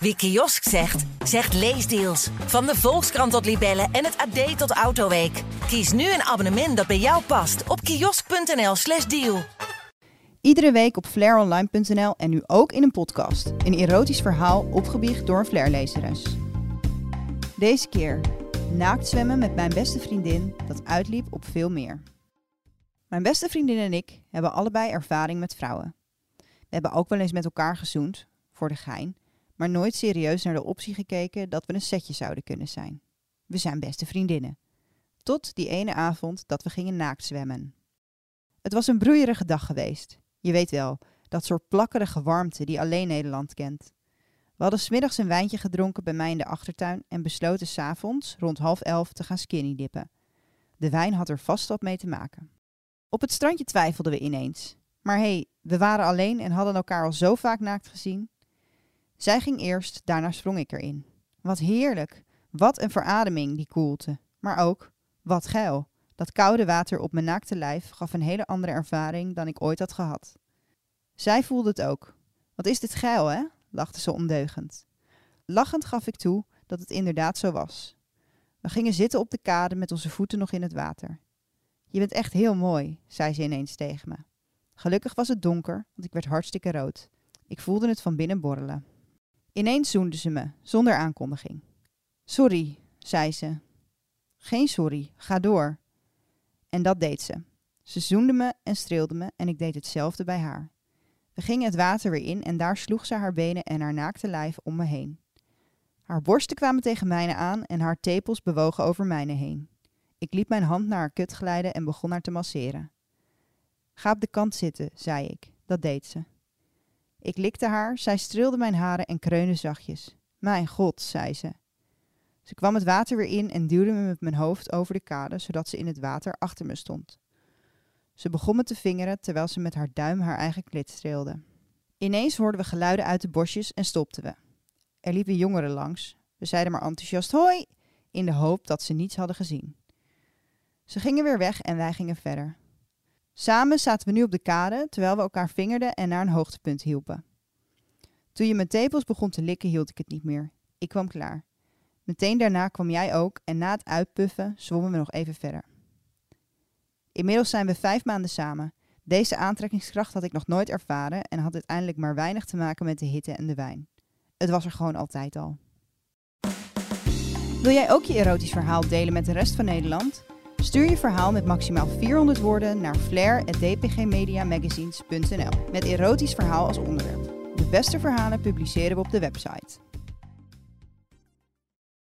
Wie kiosk zegt, zegt leesdeals. Van de Volkskrant tot Libellen en het AD tot Autoweek. Kies nu een abonnement dat bij jou past op kiosk.nl/slash deal. Iedere week op flaironline.nl en nu ook in een podcast. Een erotisch verhaal opgebiecht door een flairlezeres. Deze keer naakt zwemmen met mijn beste vriendin dat uitliep op veel meer. Mijn beste vriendin en ik hebben allebei ervaring met vrouwen. We hebben ook wel eens met elkaar gezoend, voor de gein, maar nooit serieus naar de optie gekeken dat we een setje zouden kunnen zijn. We zijn beste vriendinnen. Tot die ene avond dat we gingen naakt zwemmen. Het was een broeierige dag geweest. Je weet wel, dat soort plakkerige warmte die alleen Nederland kent. We hadden smiddags een wijntje gedronken bij mij in de achtertuin en besloten s'avonds rond half elf te gaan skinny dippen. De wijn had er vast wat mee te maken. Op het strandje twijfelden we ineens. Maar hé, hey, we waren alleen en hadden elkaar al zo vaak naakt gezien. Zij ging eerst, daarna sprong ik erin. Wat heerlijk! Wat een verademing, die koelte. Maar ook, wat geil. Dat koude water op mijn naakte lijf gaf een hele andere ervaring dan ik ooit had gehad. Zij voelde het ook. Wat is dit geil, hè? lachte ze ondeugend. Lachend gaf ik toe dat het inderdaad zo was. We gingen zitten op de kade met onze voeten nog in het water. Je bent echt heel mooi, zei ze ineens tegen me. Gelukkig was het donker, want ik werd hartstikke rood. Ik voelde het van binnen borrelen. Ineens zoende ze me, zonder aankondiging. Sorry, zei ze. Geen sorry, ga door. En dat deed ze. Ze zoende me en streelde me en ik deed hetzelfde bij haar. We gingen het water weer in en daar sloeg ze haar benen en haar naakte lijf om me heen. Haar borsten kwamen tegen mijne aan en haar tepels bewogen over mijne heen. Ik liet mijn hand naar haar kut glijden en begon haar te masseren. Ga op de kant zitten, zei ik. Dat deed ze. Ik likte haar, zij streelde mijn haren en kreunde zachtjes. Mijn god, zei ze. Ze kwam het water weer in en duwde me met mijn hoofd over de kade, zodat ze in het water achter me stond. Ze begon me te vingeren terwijl ze met haar duim haar eigen klit streelde. Ineens hoorden we geluiden uit de bosjes en stopten we. Er liepen jongeren langs. We zeiden maar enthousiast hoi, in de hoop dat ze niets hadden gezien. Ze gingen weer weg en wij gingen verder. Samen zaten we nu op de kade, terwijl we elkaar vingerden en naar een hoogtepunt hielpen. Toen je mijn tepels begon te likken, hield ik het niet meer. Ik kwam klaar. Meteen daarna kwam jij ook en na het uitpuffen zwommen we nog even verder. Inmiddels zijn we vijf maanden samen. Deze aantrekkingskracht had ik nog nooit ervaren en had uiteindelijk maar weinig te maken met de hitte en de wijn. Het was er gewoon altijd al. Wil jij ook je erotisch verhaal delen met de rest van Nederland? Stuur je verhaal met maximaal 400 woorden naar flair.dpgmediamagazines.nl met erotisch verhaal als onderwerp. De beste verhalen publiceren we op de website.